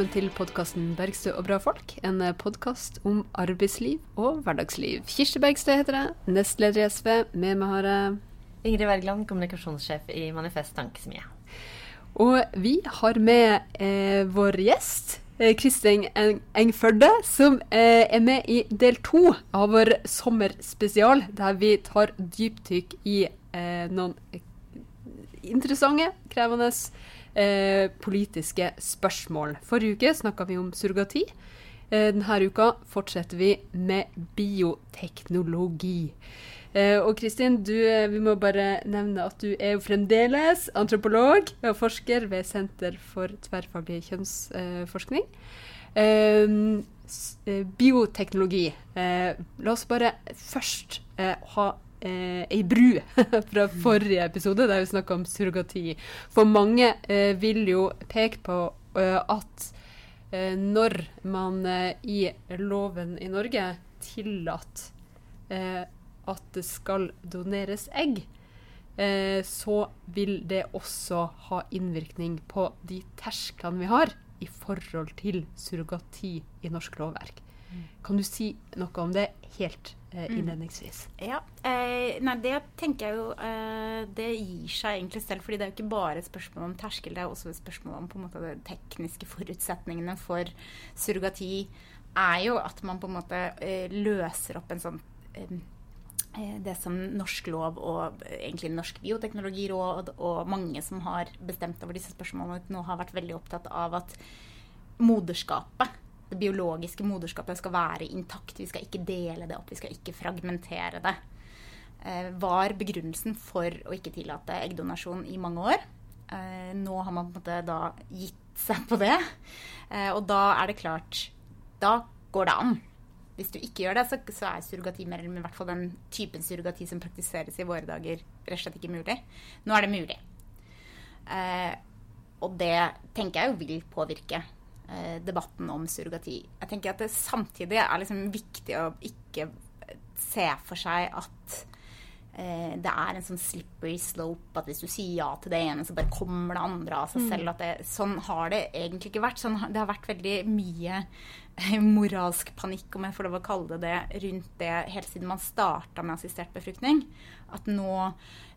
velkommen til podkasten 'Bergstø og bra folk'. En podkast om arbeidsliv og hverdagsliv. Kirsti Bergstø heter jeg, nestleder i SV. Med meg har jeg Ingrid Wergeland, kommunikasjonssjef i Manifest Tankesmie. Og vi har med eh, vår gjest, eh, Kristin Engførde, som eh, er med i del to av vår sommerspesial, der vi tar dypdykk i eh, noen interessante, krevende eh, politiske spørsmål. Forrige uke snakka vi om surrogati. Eh, denne uka fortsetter vi med bioteknologi. Eh, og Kristin, du, vi må bare nevne at du er jo fremdeles antropolog og forsker ved Senter for tverrfaglig kjønnsforskning. Bioteknologi. la oss bare først ha eh, ei bru fra forrige episode, der vi snakka om surrogati. For mange eh, vil jo peke på eh, at når man i loven i Norge tillater at det skal doneres egg, eh, så vil det også ha innvirkning på de tersklene vi har i forhold til surrogati i norsk lovverk. Kan du si noe om det helt eh, mm. innledningsvis? Ja, eh, nei, Det tenker jeg jo eh, Det gir seg egentlig selv. fordi det er jo ikke bare et spørsmål om terskel, det er også et spørsmål om på en måte de tekniske forutsetningene for surrogati. er jo at man på en måte eh, løser opp en sånn eh, Eh, det som norsk lov og eh, egentlig Norsk bioteknologiråd og mange som har bestemt over disse spørsmålene, nå har vært veldig opptatt av at moderskapet, det biologiske moderskapet, skal være intakt. Vi skal ikke dele det opp, vi skal ikke fragmentere det. Eh, var begrunnelsen for å ikke tillate eggdonasjon i mange år. nå har man på en måte da gitt seg på det. og da er det klart Da går det an hvis du ikke gjør det, så, så er surrogati mer eller i hvert fall den typen surrogati som praktiseres i våre dager, rett og slett ikke mulig. Nå er det mulig. Eh, og det tenker jeg jo vil påvirke eh, debatten om surrogati. Jeg tenker at det samtidig er liksom viktig å ikke se for seg at eh, det er en sånn slippery slope at hvis du sier ja til det ene, så bare kommer det andre av seg mm. selv. Det, sånn har det egentlig ikke vært. Sånn, det har vært veldig mye moralsk panikk, om jeg får lov å kalle det det, rundt det helt siden man starta med assistert befruktning. At nå,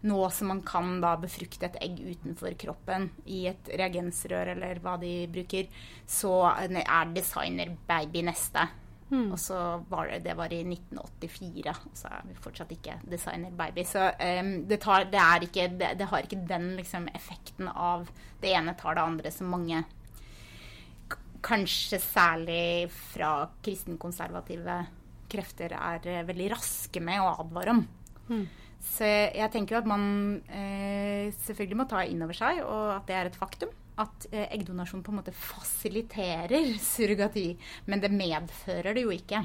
nå, som man kan da befrukte et egg utenfor kroppen i et reagensrør eller hva de bruker, så er designer-baby neste. Mm. Og så var det, det var i 1984, og så er vi fortsatt ikke designer-baby. Så um, det, tar, det, ikke, det, har ikke den liksom, effekten av det ene tar det andre som mange kanskje særlig fra kristenkonservative krefter er eh, veldig raske med å advare om. Mm. Så jeg tenker jo at man eh, selvfølgelig må ta inn over seg, og at det er et faktum, at eh, eggdonasjon på en måte fasiliterer surrogati. Men det medfører det jo ikke.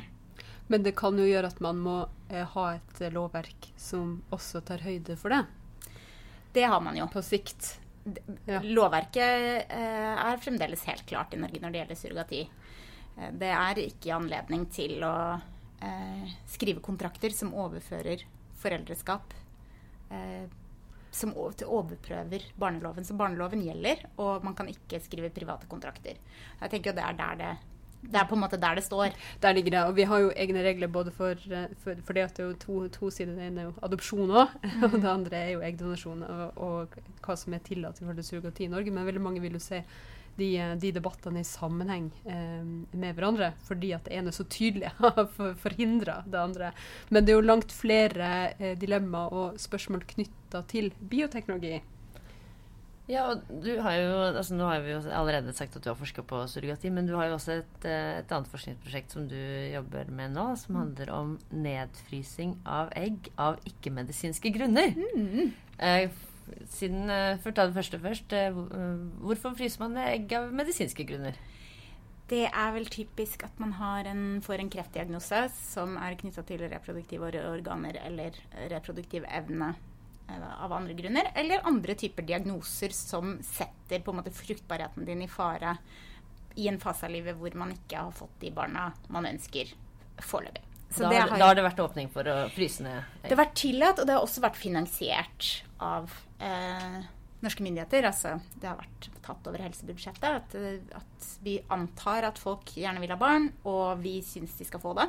Men det kan jo gjøre at man må eh, ha et lovverk som også tar høyde for det? Det har man jo. På sikt. Ja. Lovverket eh, er fremdeles helt klart i Norge når det gjelder surrogati. Eh, det er ikke anledning til å eh, skrive kontrakter som overfører foreldreskap. Som overprøver barneloven. Så barneloven gjelder, og man kan ikke skrive private kontrakter. Jeg tenker Det er der det det er på en måte der det står. Der ligger det. Og vi har jo egne regler både for, for, for det at det er jo to, to sider. Det ene er jo adopsjon òg, mm. og det andre er jo eggdonasjon og, og, hva som er tillatt i forhold til surrogati i Norge. Men veldig mange vil jo se de, de debattene i sammenheng eh, med hverandre, fordi at det ene så tydelig har forhindra det andre. Men det er jo langt flere eh, dilemmaer og spørsmål knytta til bioteknologi. Ja, og du har jo, altså Nå har vi jo allerede sagt at du har forska på surrogati, men du har jo også et, eh, et, annet forskningsprosjekt som du jobber med nå, som mm. handler om nedfrysing av egg av ikke-medisinske grunner. Mm. Eh, siden, eh, For å ta det første først. Eh, eh, hvorfor fryser man egg av medisinske grunner? Det er vel typisk at man en, får en kreftdiagnose som er knytta til reproduktive organer eller reproduktiv evne av andre grunner, eller andre typer diagnoser som setter på en måte fruktbarheten din i fare i en fase av livet hvor man ikke har fått de barna man ønsker foreløpig. Da, har, da har det vært åpning for å fryse ned? Det har vært tillatt, og det har også vært finansiert av eh, norske myndigheter. Altså, det har vært tatt over helsebudsjettet. At, eh, at vi antar at folk gjerne vil ha barn, og vi syns de skal få det.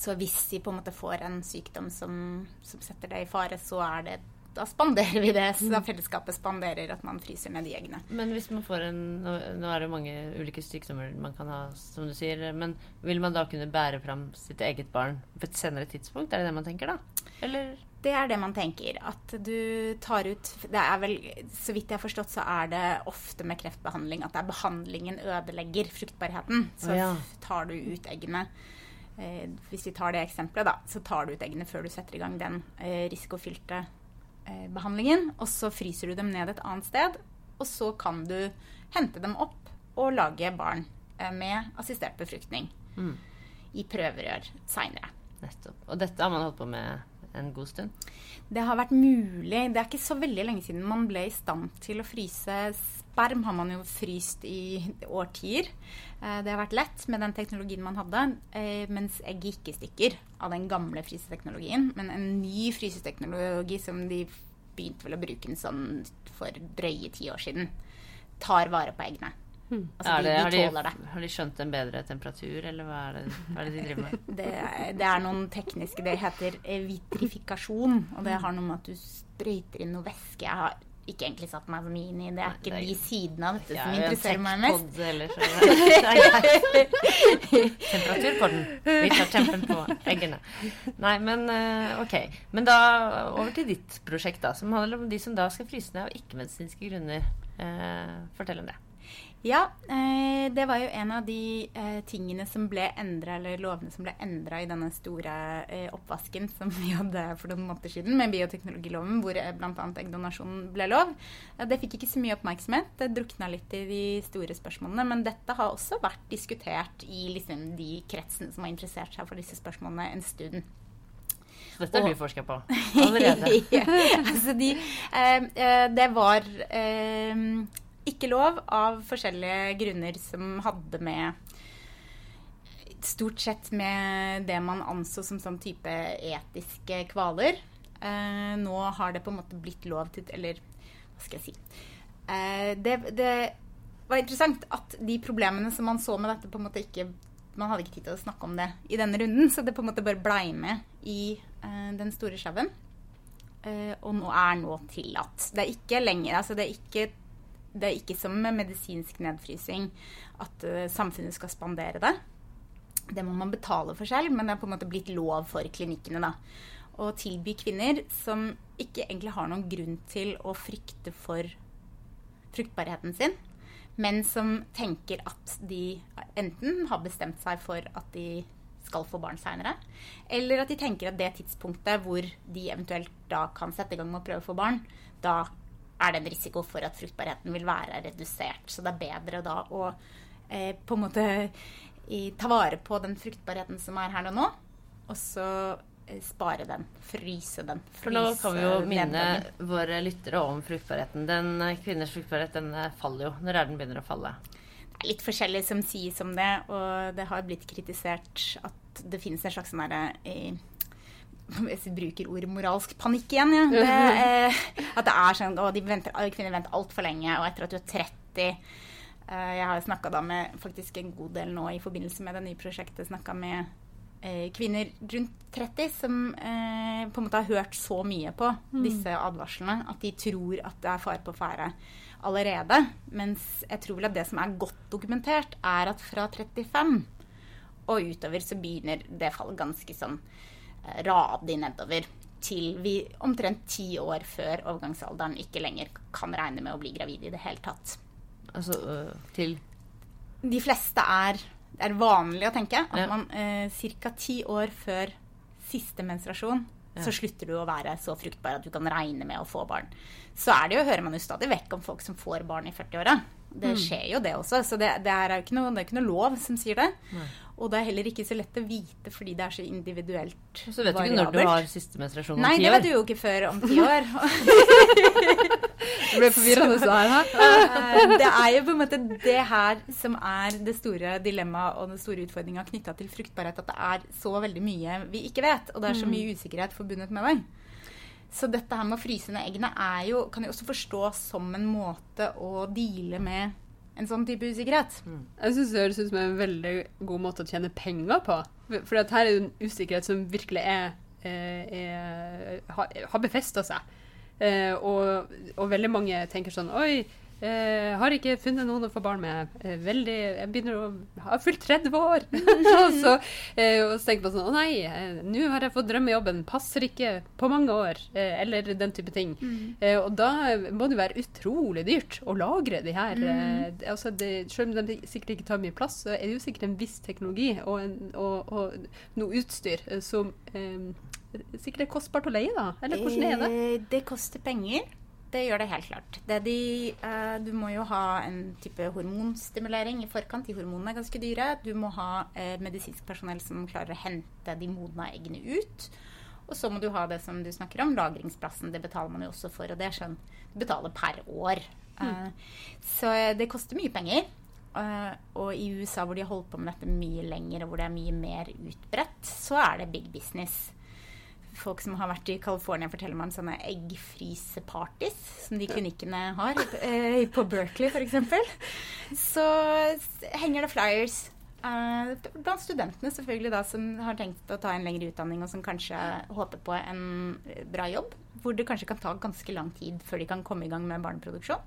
Så hvis de på en måte får en sykdom som, som setter det i fare, så er det da spanderer vi det. Så da fellesskapet spanderer at man fryser ned de eggene. Men hvis man får en nå, nå er det mange ulike sykdommer man kan ha, som du sier. Men vil man da kunne bære fram sitt eget barn på et senere tidspunkt? Er det det man tenker, da? Eller? Det er det man tenker. At du tar ut Det er vel, så vidt jeg har forstått, så er det ofte med kreftbehandling at det er behandlingen ødelegger fruktbarheten. Så ja. tar du ut eggene. Eh, hvis vi tar det eksempelet, da, så tar du ut eggene før du setter i gang den eh, risikofylte behandlingen. Og så fryser du dem ned et annet sted, og så kan du hente dem opp og lage barn eh, med assistert befruktning Mm. i prøverør seinere. Nettopp. Og dette har man holdt på med en god stund? Det har vært mulig. Det er ikke så veldig lenge siden man ble i stand til å fryse sperm. Har man jo fryst i årtier. Eh, Det har vært lett med den teknologien man hadde, eh, mens egg gikk i stykker av den gamle fryseteknologien. Men en ny fryseteknologi som de begynte vel å bruke sånn for drøye ti år siden, tar vare på eggene. Altså, er de, det, de har, de, tåler det. har de skjønt en bedre temperatur, eller hva er det, hva er det de driver med? Det, det er noen tekniske Det heter eh, vitrifikasjon. Og det har noe med at du sprøyter inn noe væske. Jeg har ikke egentlig satt meg så mye inn i det. er ikke det er- de sidene av dette som er interesserer meg mest. er. Temperatur på den. Vi tar tempen på eggene. Nei, men eh, ok. Men da over til ditt prosjekt, da. Som handler om de som da skal fryse ned av ikke-medisinske grunner. Eh, fortell om det. Ja, eh, det var jo en av de eh, tingene som ble endra, eller lovene som ble endra i denne store eh, oppvasken som vi hadde for noen måneder siden med bioteknologiloven, hvor eh, bl.a. eggdonasjon ble lov. Det fikk ikke så mye oppmerksomhet. Det drukna litt i de store spørsmålene. Men dette har også vært diskutert i liksom, de kretsene som har interessert seg for disse spørsmålene en stund. Dette har du forska på allerede. ja, altså de, eh, eh, det var eh, ikke lov av forskjellige grunner som hadde med Stort sett med det man anså som sånn type etiske kvaler. Eh, nå har det på en måte blitt lov til Eller hva skal jeg si eh, det, det var interessant at de problemene som man så med dette, på en måte ikke Man hadde ikke tid til å snakke om det i denne runden, så det på en måte bare blei med i eh, den store sjauen. Eh, og nå er nå tillatt. Det er ikke lenger altså det, er ikke, det er ikke som med medisinsk nedfrysing at uh, samfunnet skal spandere det. Det må man betale for selv, men det er på en måte blitt lov for klinikkene. da. Å tilby kvinner som ikke egentlig har noen grunn til å frykte for fruktbarheten sin, men som tenker at de enten har bestemt seg for at de skal få barn seinere, eller at de tenker at det tidspunktet hvor de eventuelt da kan sette i gang med å prøve å få barn, da er det en risiko for at fruktbarheten vil være redusert. Så det er bedre da å eh, på en måte i, ta vare på den fruktbarheten som er her og nå, og så eh, spare den, fryse den. For nå kan vi jo minne våre lyttere om fruktbarheten. Den eh, kvinners fruktbarhet den eh, faller jo. Når er den begynner å falle? Det er litt forskjellig som sies om det, og det har blitt kritisert at det finnes en slags sånn derre eh, jeg bruker ordet moralsk panikk igjen. Ja. Det, eh, at det er sånn å, de venter, kvinner venter altfor lenge, og etter at du er 30 eh, Jeg har snakka da med faktisk en god del nå i forbindelse med det nye prosjektet snakka med eh, kvinner rundt 30 som eh, på en måte har hørt så mye på disse advarslene at de tror at det er fare på ferde allerede. Mens jeg tror vel at det som er godt dokumentert, er at fra 35 og utover så begynner det fallet ganske sånn radig nedover. Til vi omtrent ti år før overgangsalderen ikke lenger kan regne med å bli gravid i det hele tatt. Altså øh, til De fleste er Det er vanlig å tenke at Ja. man eh, ca. ti år før siste menstruasjon Ja. så slutter du å være så fruktbar at du kan regne med å få barn. Så er det jo, hører man jo stadig vekk om folk som får barn i 40-åra. Det skjer jo det også. Så det, det, er jo ikke ikke noe lov som sier det. Nei. Og det er heller ikke så lett å vite fordi det er så individuelt Så vet du ikke når du har siste menstruasjon om ti år? Nei, det vet du jo ikke før om ti år. Det ble forvirrende så her. Eh, det er jo på en måte det her som er det store dilemmaet og den store utfordringa knytta til fruktbarhet. At det er så veldig mye vi ikke vet, og det er så mye usikkerhet forbundet med det. Så dette her med å fryse ned eggene jo, kan jo også forstås som en måte å deale med en sånn type usikkerhet. Jeg syns det høres ut som en veldig god måte å tjene penger på. For her er jo en usikkerhet som virkelig er, er, er har, har befesta seg. Eh, og, og veldig mange tenker sånn Oi, eh, har ikke funnet noen å få barn med. Eh, veldig, Jeg begynner å ha fylt 30 år. og, så, eh, og så tenker man sånn Å nei, nå har jeg fått drømmejobben. Passer ikke på mange år. Eller den type ting. Eh, og da må det være utrolig dyrt å lagre de her. eh, altså det, selv om de sikkert ikke tar mye plass, så er det jo sikkert en viss teknologi og, en, og, og noe utstyr som eh, sikkert er kostbart å leie, da. Eller hvordan er det? Det koster penger. Det gjør det helt klart. Det de, eh, du må jo ha en type hormonstimulering i forkant. De hormonene er ganske dyre. Du må ha eh, medisinsk personell som klarer å hente de modna eggene ut. Og så må du ha det som du snakker om, lagringsplassen. Det betaler man jo også for. Og det er sånn du betaler per år. Eh, så eh, det koster mye penger. Eh, og i USA hvor de har holdt på med dette mye lenger, og hvor det er mye mer utbredt, så er det big business folk som har vært i California, forteller meg om sånne eggfrysepartys som de klinikkene har. eh, På Berkeley f.eks. Så henger det flyers. uh, blant studentene selvfølgelig da, som har tenkt å ta en lengre utdanning, og som kanskje håper på en bra jobb. Hvor det kanskje kan ta ganske lang tid før de kan komme i gang med barneproduksjon.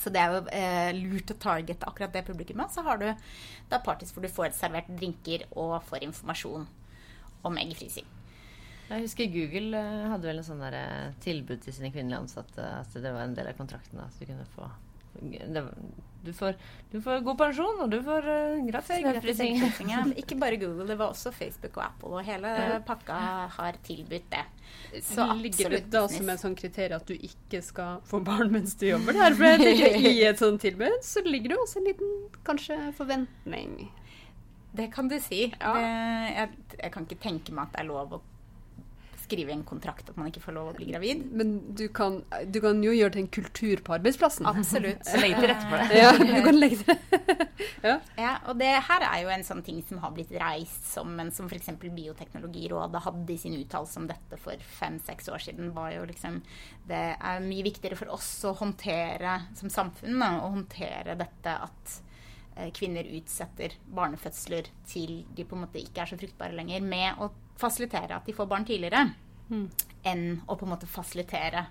Så det er jo eh, lurt å targete akkurat det publikummet. Så har du da parties hvor du får servert drinker og får informasjon om eggfrysing. Jeg husker Google eh, hadde vel en sånn der, eh, tilbud til sine kvinnelige ansatte at det var en del av kontrakten. At du kunne få det, var- du, får, du får god pensjon, og du får uh, gratis ja. Ikke bare Google, det var også Facebook og Apple, og hele Ja. pakka har tilbudt det. Så Ligger det da business. som et sånn kriterium at du ikke skal få barn mens du jobber der? For jeg tenker I et sånt tilbud så ligger det også en liten kanskje forventning. Det kan du si. Ja. Det, jeg, jeg kan ikke tenke meg at det er lov å skrive i en kontrakt at man ikke får lov å bli gravid. Men du kan, du kan jo gjøre det til en kultur på arbeidsplassen. Absolutt. legge til rette for det. Ja, du kan legge det. Ja, og det her er jo en sånn ting som har blitt reist som, men som f.eks. Bioteknologirådet hadde i sin uttalelse om dette for fem-seks år siden, var jo liksom Det er mye viktigere for oss å håndtere som samfunn da, å håndtere dette at kvinner utsetter barnefødsler til de på en måte ikke er så fruktbare lenger, med å fasilitere at de får barn tidligere, enn å på en måte fasilitere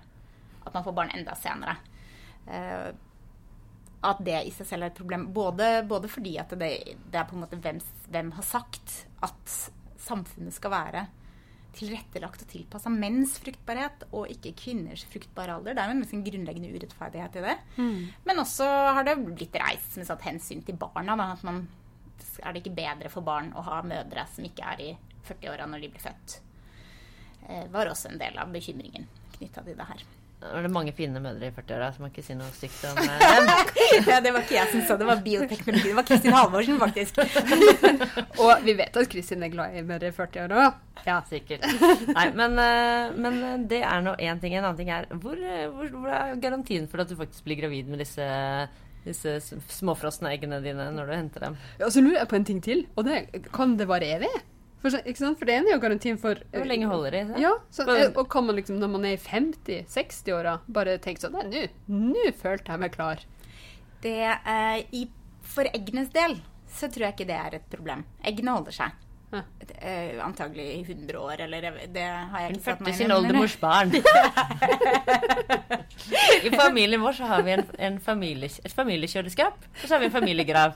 at man får barn enda senere. Uh, at det i seg selv er et problem. Både, både fordi at det, det er på en måte hvem, hvem har sagt at samfunnet skal være tilrettelagt og tilpassa menns fruktbarhet og ikke kvinners fruktbare alder. Det er jo en liksom grunnleggende urettferdighet i det. Men også har det blitt reist med satt hensyn til barna. Da, at man, er det ikke bedre for barn å ha mødre som ikke er i 40-åra når de blir født? Eh, var også en del av bekymringen knytta til det her. Var det mange fine mødre i 40-åra som ikke sier noe stygt om eh, dem? ja, det var ikke jeg som sa det, var bioteknologi. Det var Kristin Halvorsen, faktisk. Og vi vet at Kristin er glad i mødre i 40-åra. Ja, sikkert. Nei, men, eh, men det er nå én ting. En annen ting er hvor, eh, hvor, hvor er garantien for at du faktisk blir gravid med disse, disse småfrosne eggene dine når du henter dem? Ja, så lurer jeg på en ting til, og det kan det vare evig? For, ikke sant? For det ene er jo garantien for Hvor lenge holder de? Ja, så, og kan man liksom når man er i 50-60-åra bare tenke sånn Nei, nå følte jeg meg klar. Det, eh, i, for eggenes del så tror jeg ikke det er et problem. Eggene holder seg. Ja. Eh, antagelig i 100 år, eller det har jeg ikke satt fødte sin oldemors barn. I familien vår så har vi en, en familie, et familiekjøleskap, og så har vi en familiegrav.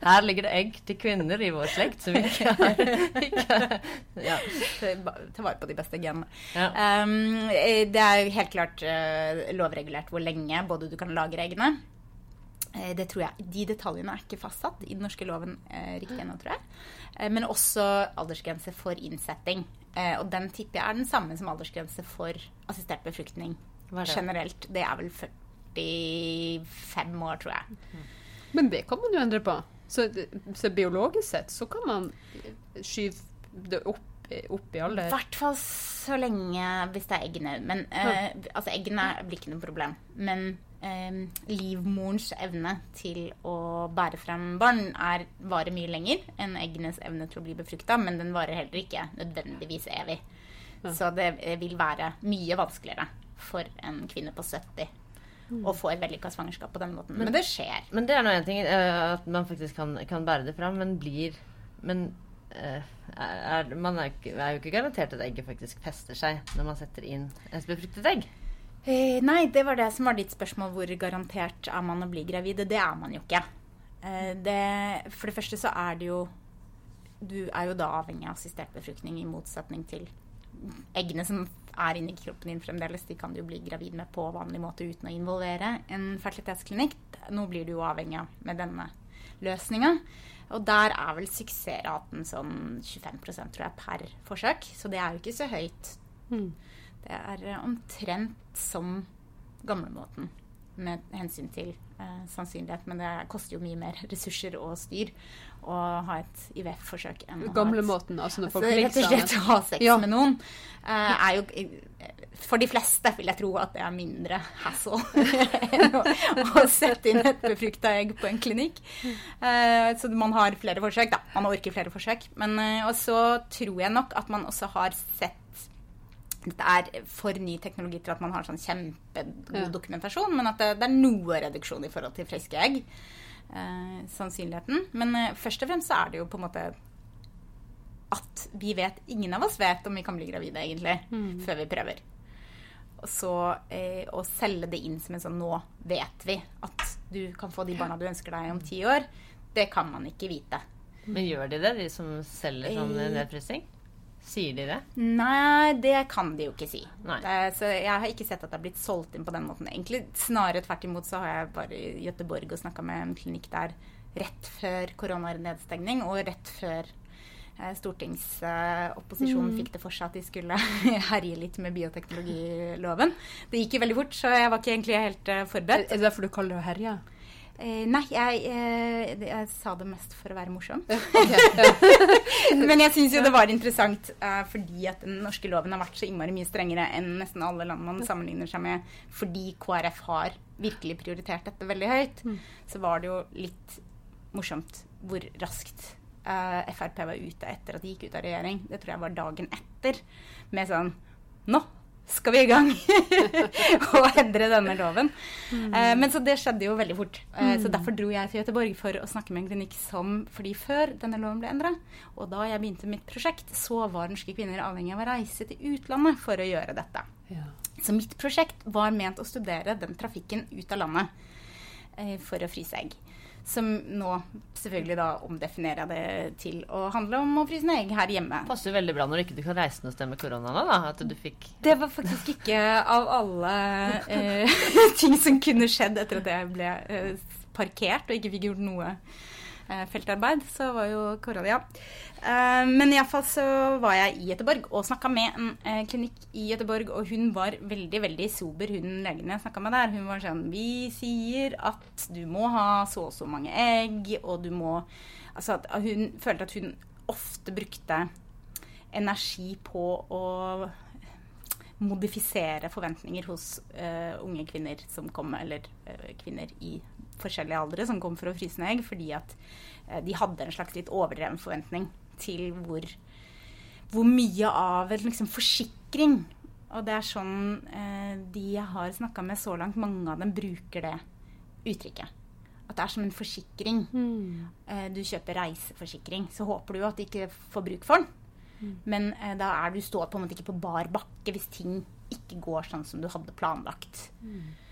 Her ligger det egg til kvinner i vår slekt som vi ikke har ikke, ja. Ta vare på de beste genene. Ja. Um, eh, det er helt klart uh, lovregulert hvor lenge både du kan lagre eggene. Uh, det tror jeg, De detaljene er ikke fastsatt i den norske loven uh, riktig ennå, tror jeg. Eh, men også aldersgrense for innsetting. Eh, og den tipper jeg er den samme som aldersgrense for assistert befruktning det? generelt. Det er vel 45 år, tror jeg. Men det kan man jo endre på. Så, så biologisk sett så kan man skyve det opp, opp i I alder. hvert fall så lenge hvis det er eggene. Men eh, altså eggene blir ikke noe problem. Men livmorens evne til å bære frem barn er, varer mye lenger enn eggenes evne til å bli befrukta, men den varer heller ikke nødvendigvis evig. Så det vil være mye vanskeligere for en kvinne på 70 å få et vellykka svangerskap på den måten. Men, det skjer. Men det er nå én ting eh, at man faktisk kan, kan bære det fram, men blir Men eh, er, man er, er jo ikke garantert at egget faktisk fester seg når man setter inn et befruktet egg. Eh, nei, det var det som var ditt spørsmål. Hvor garantert er man å bli gravid? Det er man jo ikke. Eh, det, for det første så er det jo Du er jo da avhengig av assistert befruktning, i motsetning til eggene som er inni kroppen din fremdeles. De kan du jo bli gravid med på vanlig måte uten å involvere en fertilitetsklinikk. Nå blir du jo avhengig av med denne løsninga. Og der er vel suksessraten sånn 25% tror jeg, per forsøk. Så det er jo ikke så høyt. Det er eh, omtrent som gamlemåten med hensyn til eh, sannsynlighet. Men det koster jo mye mer ressurser og styr å ha et IVF-forsøk enn Gamlemåten, altså når folk Altså, ligger rett og slett å ha sex Ja. med noen eh, er jo For de fleste vil jeg tro at det er mindre hassle enn å, å sette inn et befrukta egg på en klinikk. Eh, så man har flere forsøk, da. Man orker flere forsøk. Men eh, og så tror jeg nok at man også har sett dette er for ny teknologi til at man har sånn kjempegod Ja. dokumentasjon, men at det, det er noe reduksjon i forhold til friske egg. Eh, sannsynligheten. Men eh, først og fremst så er det jo på en måte at vi vet Ingen av oss vet om vi kan bli gravide, egentlig, før vi prøver. Så eh, å selge det inn som en sånn Nå vet vi at du kan få de barna du ønsker deg om ti år. Det kan man ikke vite. Men gjør de det, de som selger sånn Eh. nedfrysing? Sier de det? Nei, det kan de jo ikke si. Det, er- så jeg har ikke sett at det har blitt solgt inn på den måten. Egentlig Snarere tvert imot så har jeg bare i Gøteborg og snakka med en klinikk der rett før koronanedstengning og rett før eh, stortingsopposisjonen fikk det for seg at de skulle herje litt med bioteknologiloven. Det gikk jo veldig fort, så jeg var ikke egentlig helt eh, Er forberedt. er det derfor du kaller det å herje? Eh, nei, jeg, eh, jeg sa det mest for å være morsom. Men jeg syns jo det var interessant eh, fordi at den norske loven har vært så innmari mye strengere enn nesten alle land man sammenligner seg med, fordi KrF har virkelig prioritert dette veldig høyt. Så var det jo litt morsomt hvor raskt eh, Frp var ute etter at de gikk ut av regjering. Det tror jeg var dagen etter. Med sånn Nå skal vi i gang! og endre denne loven. Eh, men så det skjedde jo veldig fort. Eh, Så derfor dro jeg til Göteborg for å snakke med en klinikk som Fordi før denne loven ble endra, og da jeg begynte mitt prosjekt, så var norske kvinner avhengig av å reise til utlandet for å gjøre dette. Ja. Så mitt prosjekt var ment å studere den trafikken ut av landet eh, for å fryse egg. Som nå selvfølgelig da omdefinerer jeg det til å handle om å fryse ned egg her hjemme. Passer veldig bra når du ikke kan reise noe sted med korona nå, da. At du fikk Det var faktisk ikke av alle eh, ting som kunne skjedd etter at jeg ble eh, parkert og ikke fikk gjort noe feltarbeid, så var jo korona, ja. Eh, men iallfall så var jeg i Gøteborg og snakka med en eh, klinikk i Gøteborg, og hun var veldig, veldig sober, hun legen jeg snakka med der. Hun var sånn Vi sier at du må ha så og så mange egg, og du må Altså at hun følte at hun ofte brukte energi på å modifisere forventninger hos uh, unge kvinner som kom, eller uh, kvinner i forskjellige aldre som kom for å fryse ned egg, fordi at eh, de hadde en slags litt overdreven forventning til hvor, hvor mye av en liksom, forsikring Og det er sånn eh, de jeg har snakka med så langt, mange av dem bruker det uttrykket. At det er som en forsikring. Eh, du kjøper reiseforsikring, så håper du jo at du ikke får bruk for den. Men eh, da er du står på en måte ikke på bar bakke hvis ting ikke går sånn som du hadde planlagt. Eh,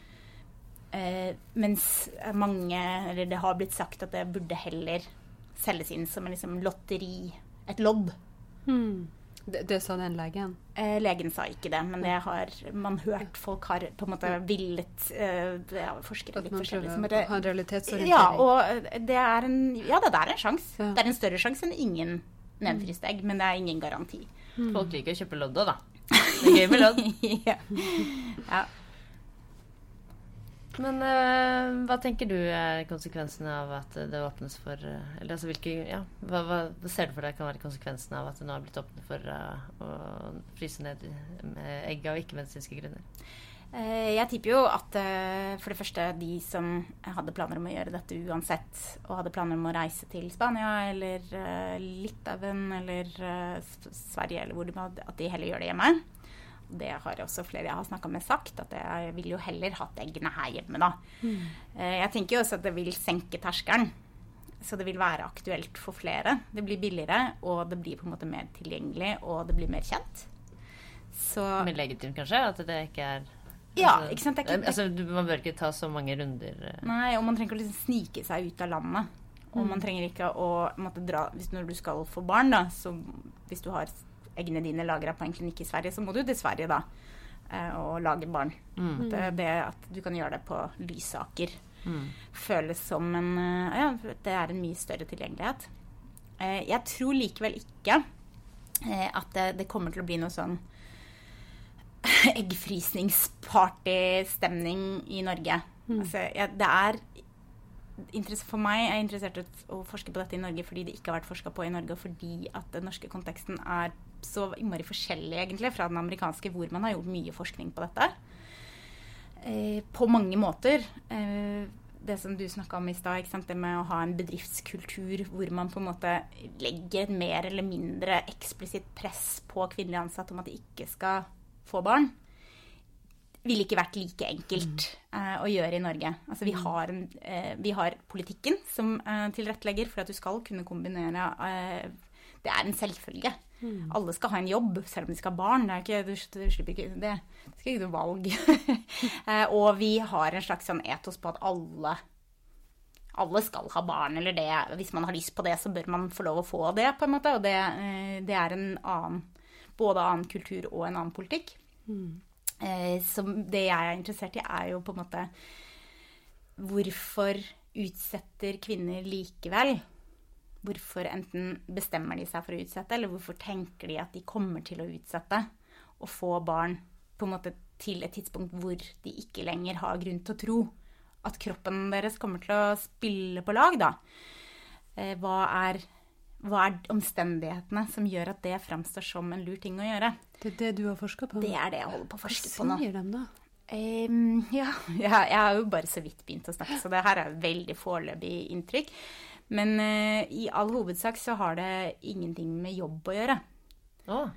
mens mange, eller det har blitt sagt at det burde heller selges inn som en liksom lotteri, et lodd. Det, det sa den legen. Eh, legen sa ikke det, men det har man hørt. Folk har på en måte villet eh, ja, Forskere At man prøver å ha en realitetsorientering. Ja, og eh, det er en Ja det er en sjanse. Ja. Det er en større sjanse enn ingen nedfryst egg, men det er ingen garanti. Folk liker å kjøpe lodd òg, da. Det er gøy med lodd. ja. ja. Men uh, hva tenker du er konsekvensene av at det åpnes for uh, Eller altså hvilke Ja, hva, hva, ser du for deg kan være konsekvensene av at det nå har blitt åpnet for uh, å fryse ned egg av ikke-medisinske grunner? Jeg tipper jo at for det første de som hadde planer om å gjøre dette uansett, og hadde planer om å reise til Spania eller Litauen eller Sverige eller hvor de hadde, at de heller gjør det hjemme. Det har også flere jeg har snakka med sagt, at jeg vil jo heller hatt eggene her hjemme, da. Mm. Uh, jeg tenker jo også at det vil senke terskelen. Så det vil være aktuelt for flere. Det blir billigere, og det blir på en måte mer tilgjengelig, og det blir mer kjent. Så Mer legitimt, kanskje? At det ikke er ja, altså, ikke sant? Ikke, altså, man bør ikke ta så mange runder. Eh. Nei, og man trenger ikke å liksom snike seg ut av landet. Og mm. man trenger ikke å måtte dra hvis Når du skal få barn, da, så hvis du har eggene dine lagra på en klinikk i Sverige, så må du til Sverige da eh, og lage barn. Mm. At, det, at du kan gjøre det på Lysaker, mm. føles som en eh, Ja, det er en mye større tilgjengelighet. Jeg tror likevel ikke at det, det kommer til å bli noe sånn eggfrysningspartystemning i Norge. Mm. Altså, ja, det er for meg er jeg interessert i å forske på dette i Norge fordi det ikke har vært forska på i Norge, og fordi at den norske konteksten er så innmari forskjellig egentlig fra den amerikanske, hvor man har gjort mye forskning på dette. Eh, på mange måter. Eh, det som du snakka om i stad, det med å ha en bedriftskultur hvor man på en måte legger et mer eller mindre eksplisitt press på kvinnelige ansatte om at de ikke skal få barn, ville ikke vært like enkelt uh, å gjøre i Norge. Altså, vi, har en, uh, vi har politikken som tilrettelegger for at du skal kunne kombinere Det er en selvfølge. Mm. Alle skal ha en jobb, selv om de skal ha barn. Det er ikke, du, du slipper ikke det. Det skal ikke noe valg. og vi har en slags sånn etos på at alle alle skal ha barn, eller det Hvis man har lyst på det, så bør man få lov å få det, på en måte. Og det, det er en annen både annen kultur og en annen politikk. Mm. Eh, så det jeg er interessert i, er jo på en måte Hvorfor utsetter kvinner likevel? Hvorfor enten bestemmer de seg for å utsette, eller hvorfor tenker de at de kommer til å utsette og få barn på en måte til et tidspunkt hvor de ikke lenger har grunn til å tro at kroppen deres kommer til å spille på lag, da. Eh, hva er hva er omstendighetene som gjør at det framstår som en lur ting å gjøre? Det er det du har forska på? Det er det jeg holder på å forske på nå. Hva sier de da? Um, ja, jeg, jeg har jo bare så vidt begynt å snakke, så det her er veldig foreløpig inntrykk. Men eh, i all hovedsak så har det ingenting med jobb å gjøre. Oh.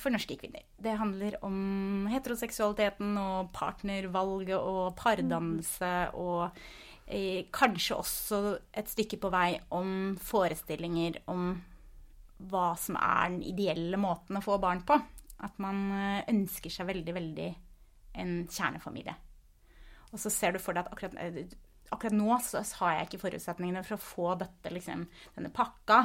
For norske kvinner. Det handler om heteroseksualiteten og partnervalget og pardannelse og eh, kanskje også et stykke på vei om forestillinger om hva som er den ideelle måten å få barn på. At man eh, ønsker seg veldig, veldig en kjernefamilie. Og så ser du for deg at akkurat, eh, akkurat nå så har jeg ikke forutsetningene for å få dette, liksom, denne pakka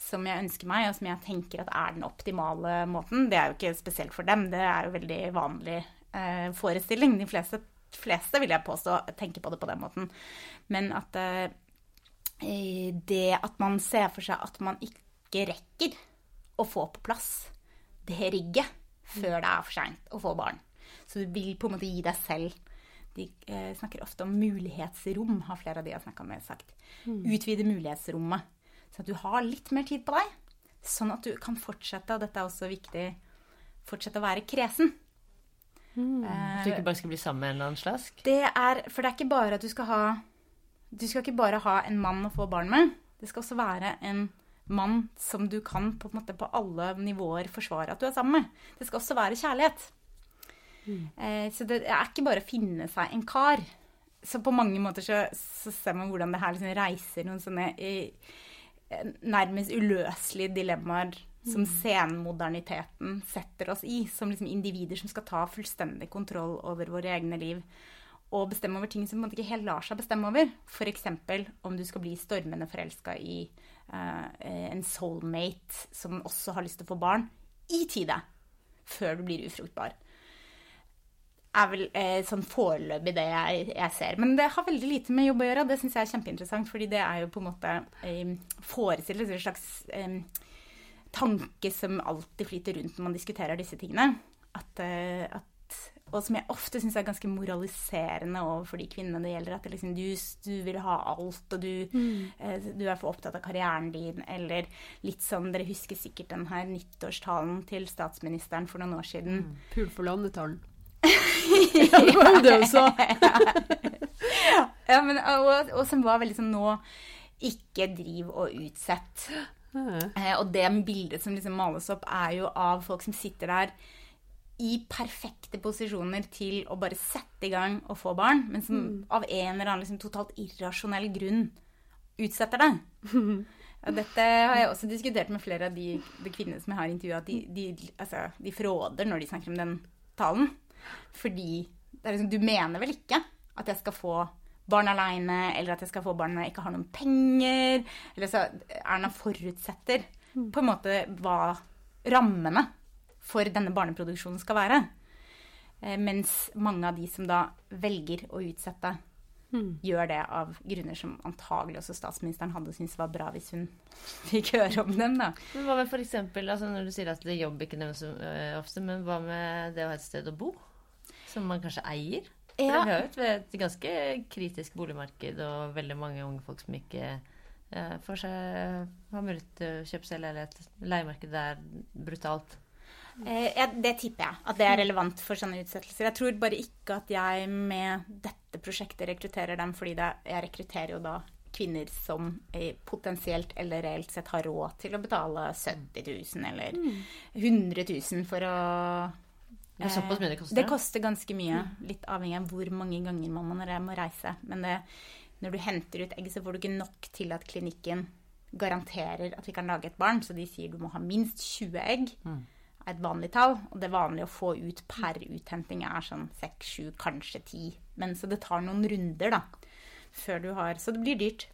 som jeg ønsker meg, og som jeg tenker at er den optimale måten. Det er jo ikke spesielt for dem, det er jo veldig vanlig eh, forestilling. De fleste fleste, vil jeg påstå, tenker på det på den måten. Men at eh, det at man ser for seg at man ikke rekker å få på plass det rigget før det er for seint å få barn. Så du vil på en måte gi deg selv De eh, snakker ofte om mulighetsrom, har flere av de jeg har snakka med, sagt. Mm. Utvide mulighetsrommet. Så at du har litt mer tid på deg. Sånn at du kan fortsette, og dette er også viktig, fortsette å være kresen. Mm. Uh, du ikke bare skal bli sammen med en eller annen slask? Det er, for det er ikke bare at du skal ha Du skal ikke bare ha en mann å få barn med. Det skal også være en mann som du kan på, måte, på alle nivåer forsvare at du er sammen med. Det skal også være kjærlighet. Mm. Uh, så det er ikke bare å finne seg en kar. Så på mange måter så, så ser man hvordan det her liksom reiser noen sånne uh, nærmest uløselige dilemmaer som senmoderniteten setter oss i, som liksom individer som skal ta fullstendig kontroll over våre egne liv. Og bestemme over ting som man ikke helt lar seg bestemme over. F.eks. om du skal bli stormende forelska i uh, en soulmate som også har lyst til å få barn, i tide. Før du blir ufruktbar. Er vel eh, sånn foreløpig det jeg, jeg, ser. Men det har veldig lite med jobb å gjøre. og Det syns jeg er kjempeinteressant, fordi det er jo på en måte eh, forestiller en slags eh, tanke som alltid flyter rundt når man diskuterer disse tingene. At, eh, at, og som jeg ofte syns er ganske moraliserende overfor de kvinnene det gjelder. At det liksom, du, du, vil ha alt, og du, mm. eh, du, er for opptatt av karrieren din. Eller litt sånn Dere husker sikkert den her nyttårstalen til statsministeren for noen år siden. Mm. Pul for landetalen. Ja, det var jo det hun sa. ja, men, og, og som var veldig sånn nå Ikke driv og utsett. Eh, og det bildet som liksom males opp, er jo av folk som sitter der i perfekte posisjoner til å bare sette i gang og få barn, men som mm. av en eller annen liksom, totalt irrasjonell grunn utsetter det. Ja, dette har jeg også diskutert med flere av de, de kvinnene som jeg har intervjua. De, de, altså, de fråder når de snakker om den talen. Fordi liksom, du mener vel ikke at jeg skal få barn aleine, eller at jeg skal få barn når jeg ikke har noen penger. Eller så Erna forutsetter på en måte hva rammene for denne barneproduksjonen skal være. Eh, mens mange av de som da velger å utsette, mm. gjør det av grunner som antagelig også statsministeren hadde syntes var bra hvis hun fikk høre om dem. da. Men Hva med f.eks. Altså når du sier at det jobb ikke nevnes uh, ofte, men hva med det å ha et sted å bo? Som man kanskje eier? For ja. det hører et, et ganske kritisk boligmarked og veldig mange unge folk som ikke uh, får seg har mulighet til å kjøpe seg leilighet. Leiemarkedet er brutalt. Eh, ja, det tipper jeg at det er relevant for sånne utsettelser. Jeg tror bare ikke at jeg med dette prosjektet rekrutterer dem, fordi det, jeg rekrutterer jo da kvinner som potensielt eller reelt sett har råd til å betale 70 000 eller 100 000 for å det såpass mye det koster? Det koster ganske mye. Litt avhengig av hvor mange ganger man må reise. Men det, når du henter ut egg, så får du ikke nok til at klinikken garanterer at vi kan lage et barn. Så de sier du må ha minst 20 egg. Mm er et vanlig tall. Og det vanlige å få ut per uthenting er sånn seks, sju, kanskje 10. Men så det tar noen runder, da. Før du har Så det blir dyrt.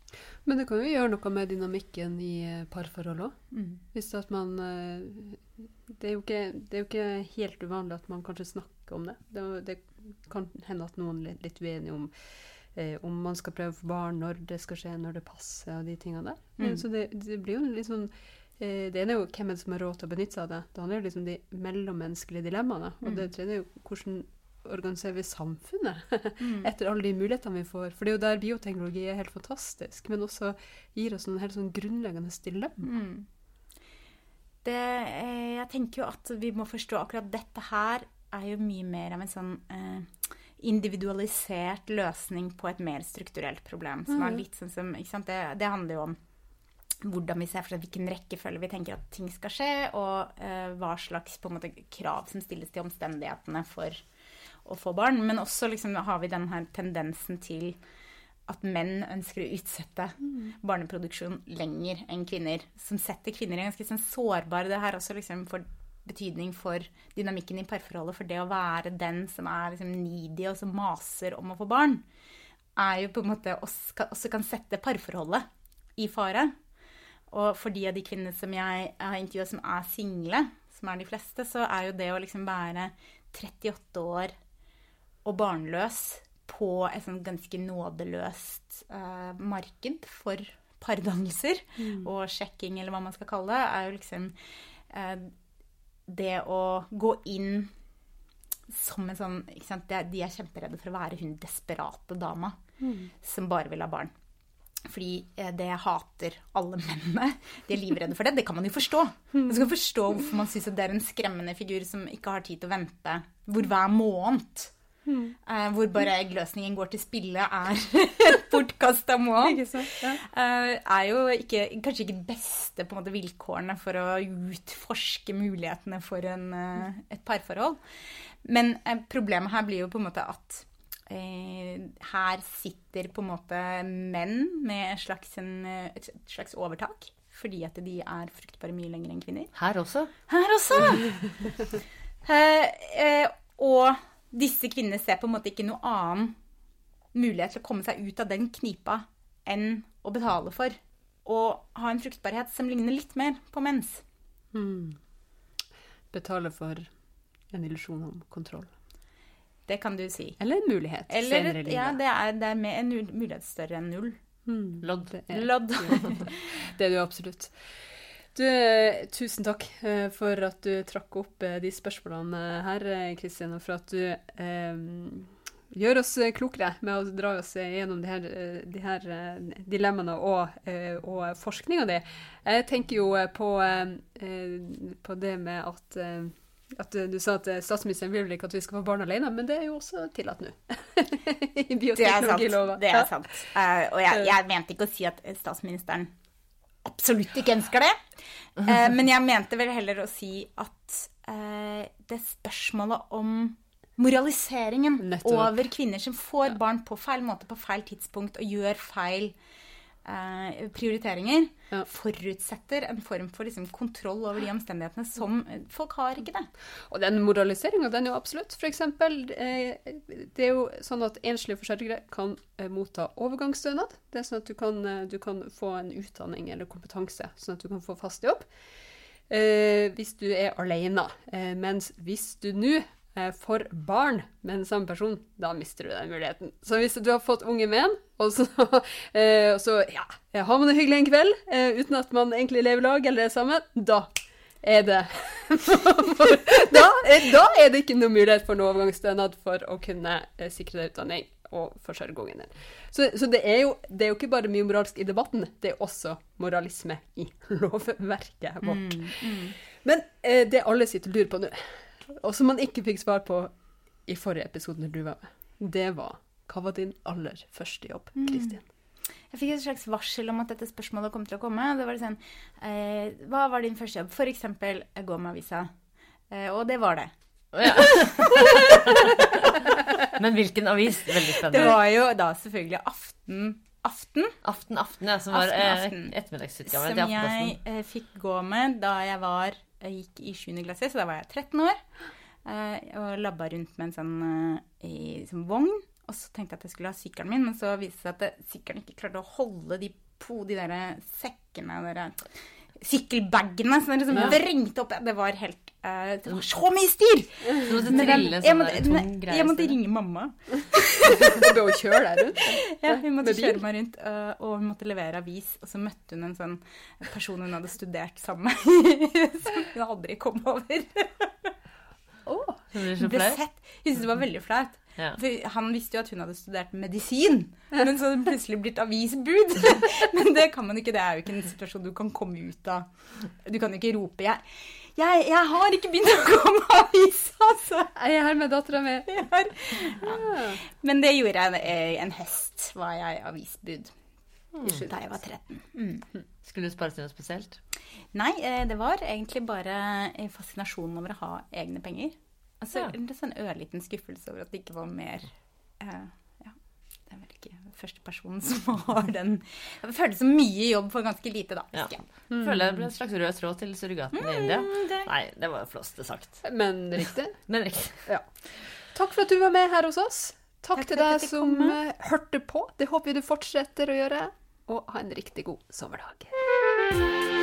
Men det kan jo gjøre noe med dynamikken i eh, parforhold òg. Mm. Hvis at man eh, det er, ikke, det er jo ikke helt uvanlig at man kanskje snakker om det. Det, det kan hende at noen er litt uenige om eh, om man skal prøve for barn, når det skal skje, når det passer, og de tingene der. Mm. Så det, det, blir jo litt sånn Eh, det ene er jo hvem som har råd til å benytte seg av det. Det handler jo liksom de mellommenneskelige dilemmaene. Og mm. det tredje er jo hvordan organiserer vi samfunnet mm. etter alle de mulighetene vi får. For det er jo der bioteknologi er helt fantastisk, men også gir oss noen helt sånn grunnleggende dilemma. Mm. Det, eh, jeg tenker jo at vi må forstå akkurat dette her er jo mye mer av en sånn eh, individualisert løsning på et mer strukturelt problem. Som er mm. litt sånn som, ikke sant? Det, det handler jo om hvordan vi ser for oss hvilken rekkefølge vi tenker at ting skal skje, og eh, hva slags måte, krav som stilles til omstendighetene for å få barn. Men også liksom, har vi denne tendensen til at menn ønsker å utsette mm. barneproduksjon lenger enn kvinner. Som setter kvinner i ganske sånn sårbare Det her også liksom får betydning for dynamikken i parforholdet. For det å være den som er liksom needy og som maser om å få barn, er jo på en måte også, også kan sette parforholdet i fare. Og for de av de kvinnene som jeg har intervjua som er single, som er de fleste, så er jo det å liksom være 38 år og barnløs på et sånn ganske nådeløst uh, marked for pardannelser mm. og sjekking, eller hva man skal kalle det, er jo liksom uh, det å gå inn som en sånn ikke sant? De er kjemperedde for å være hun desperate dama mm. som bare vil ha barn. Fordi eh, det hater alle mennene. De er livredde for det. Det kan man jo forstå. Man skal forstå hvorfor man syns det er en skremmende figur som ikke har tid til å vente. Hvor hver måned Mm. Uh, hvor bare eggløsningen går til spille, er et bortkasta mål. Ja. Uh, er jo ikke, kanskje ikke de beste måte, vilkårene for å utforske mulighetene for en, uh, et parforhold. Men problemet her blir jo på en måte at Eh, her sitter på en måte menn med et slags, en, et slags overtak. Fordi at de er fruktbare mye lenger enn kvinner. Her også. Her også! eh, eh, og disse kvinnene ser på en måte ikke noe annen mulighet til å komme seg ut av den knipa enn å betale for å ha en fruktbarhet som ligner litt mer på mens. Hmm. Betale for en illusjon om kontroll. Det kan du si. Eller en mulighet Eller, senere i livet. Ja, det er, det er med en mulighet større enn null. Hmm. Lodd. Lodd. det er du absolutt. Du, tusen takk uh, for at du trakk opp uh, de spørsmålene her, Kristin, og for at du eh, gjør oss klokere med å dra oss gjennom de her, de her dilemmaene og, og forskninga di. Jeg tenker jo på, på det med at at du, sa at eh, statsministeren vil vel ikke at vi skal få barn alene, men det er jo også tillatt nå. I Det er sant. Det er sant. Uh, og jeg, jeg mente ikke å si at statsministeren absolutt ikke ønsker det. Eh, men jeg mente vel heller å si at eh, det spørsmålet om moraliseringen Nettopp. over kvinner som får barn på feil måte på feil tidspunkt og gjør feil eh, prioriteringer, Ja. forutsetter en form for liksom, kontroll over de omstendighetene som folk har ikke det. Og den moraliseringa, den er jo absolutt. For eksempel, eh, det er jo sånn at enslige forsørgere kan eh, motta overgangsstønad. Det er sånn at du kan, du kan få en utdanning eller kompetanse, sånn at du kan få fast jobb. Eh, hvis du er alene. Eh, mens hvis du nå eh, får barn med den samme person, da mister du den muligheten. Så hvis du har fått unge menn, og så, eh, og så ja, har man det hyggelig en kveld eh, uten at man egentlig lever lag eller er sammen, da er det da, da er det ikke noe mulighet for noe overgangsstønad for å kunne eh, sikre deg utdanning og forsørge ungen din. Så, så det, er jo, det er jo ikke bare mye moralsk i debatten, det er også moralisme i lovverket vårt. Men eh, det alle sitter og lurer på nå, og som man ikke fikk svar på i forrige episode når du var med, det var hva var din aller første jobb, Kristin? Jeg fikk et slags varsel om at dette spørsmålet kom til å komme. Det var sånn, eh, Hva var din første jobb? For eksempel eh, gå med avisa. Eh, og det var det. Ja. Men hvilken avis? Veldig spennende. Det var jo da selvfølgelig Aften. Aften Aften Aften, ja, som var eh, ettermiddagsutgaven som til jeg eh, fikk gå med da jeg var jeg gikk i 7. klasse, så da var jeg 13 år. Eh, og labba rundt med en sånn, eh, i, som vogn. Og så tenkte jeg at jeg skulle ha sykkelen min, men så viste det seg at sykkelen ikke klarte å holde de, po, de der sekkene, de der sykkelbagene som liksom Ja. vrengte opp. Det var helt uh, Det var så mye styr! Du måtte trille sånn der tung greie. jeg måtte ringe mamma. Du bør jo kjøre deg rundt. Ja, hun måtte kjøre meg rundt, Uh, og hun måtte levere avis. Og så møtte hun en sånn person hun hadde studert sammen med, som hun aldri kom over. Så blir det så flaut. Hun syntes det var veldig flaut. Ja. For han visste jo at hun hadde studert medisin, men så hadde hun plutselig blitt avisbud. Men det kan man ikke, det er jo ikke en situasjon du kan komme ut av. Du kan jo ikke rope jeg, jeg, jeg har ikke begynt å komme med avis, altså. Jeg er her med dattera mi. Ja. Men det gjorde jeg en høst, var jeg avisbud. Da jeg var 13. Mm. Skulle du spare til noe spesielt? Nei, eh, det var egentlig bare fascinasjonen over å ha egne penger. Altså Ja. en sånn ørliten skuffelse over at det ikke var mer eh, Ja, det er vel ikke første personen som har den Det føles som mye jobb for ganske lite, da. Ja. Mm. Føler det ble en slags rød tråd til surrogaten i India. Mm, det- Nei, det var flåste sagt. Men riktig. Men riktig. Ja. Takk for at du var med her hos oss. Takk, Takk til deg som komme. eh, hørte på. Det håper vi du fortsetter å gjøre. Og ha en riktig god sommerdag.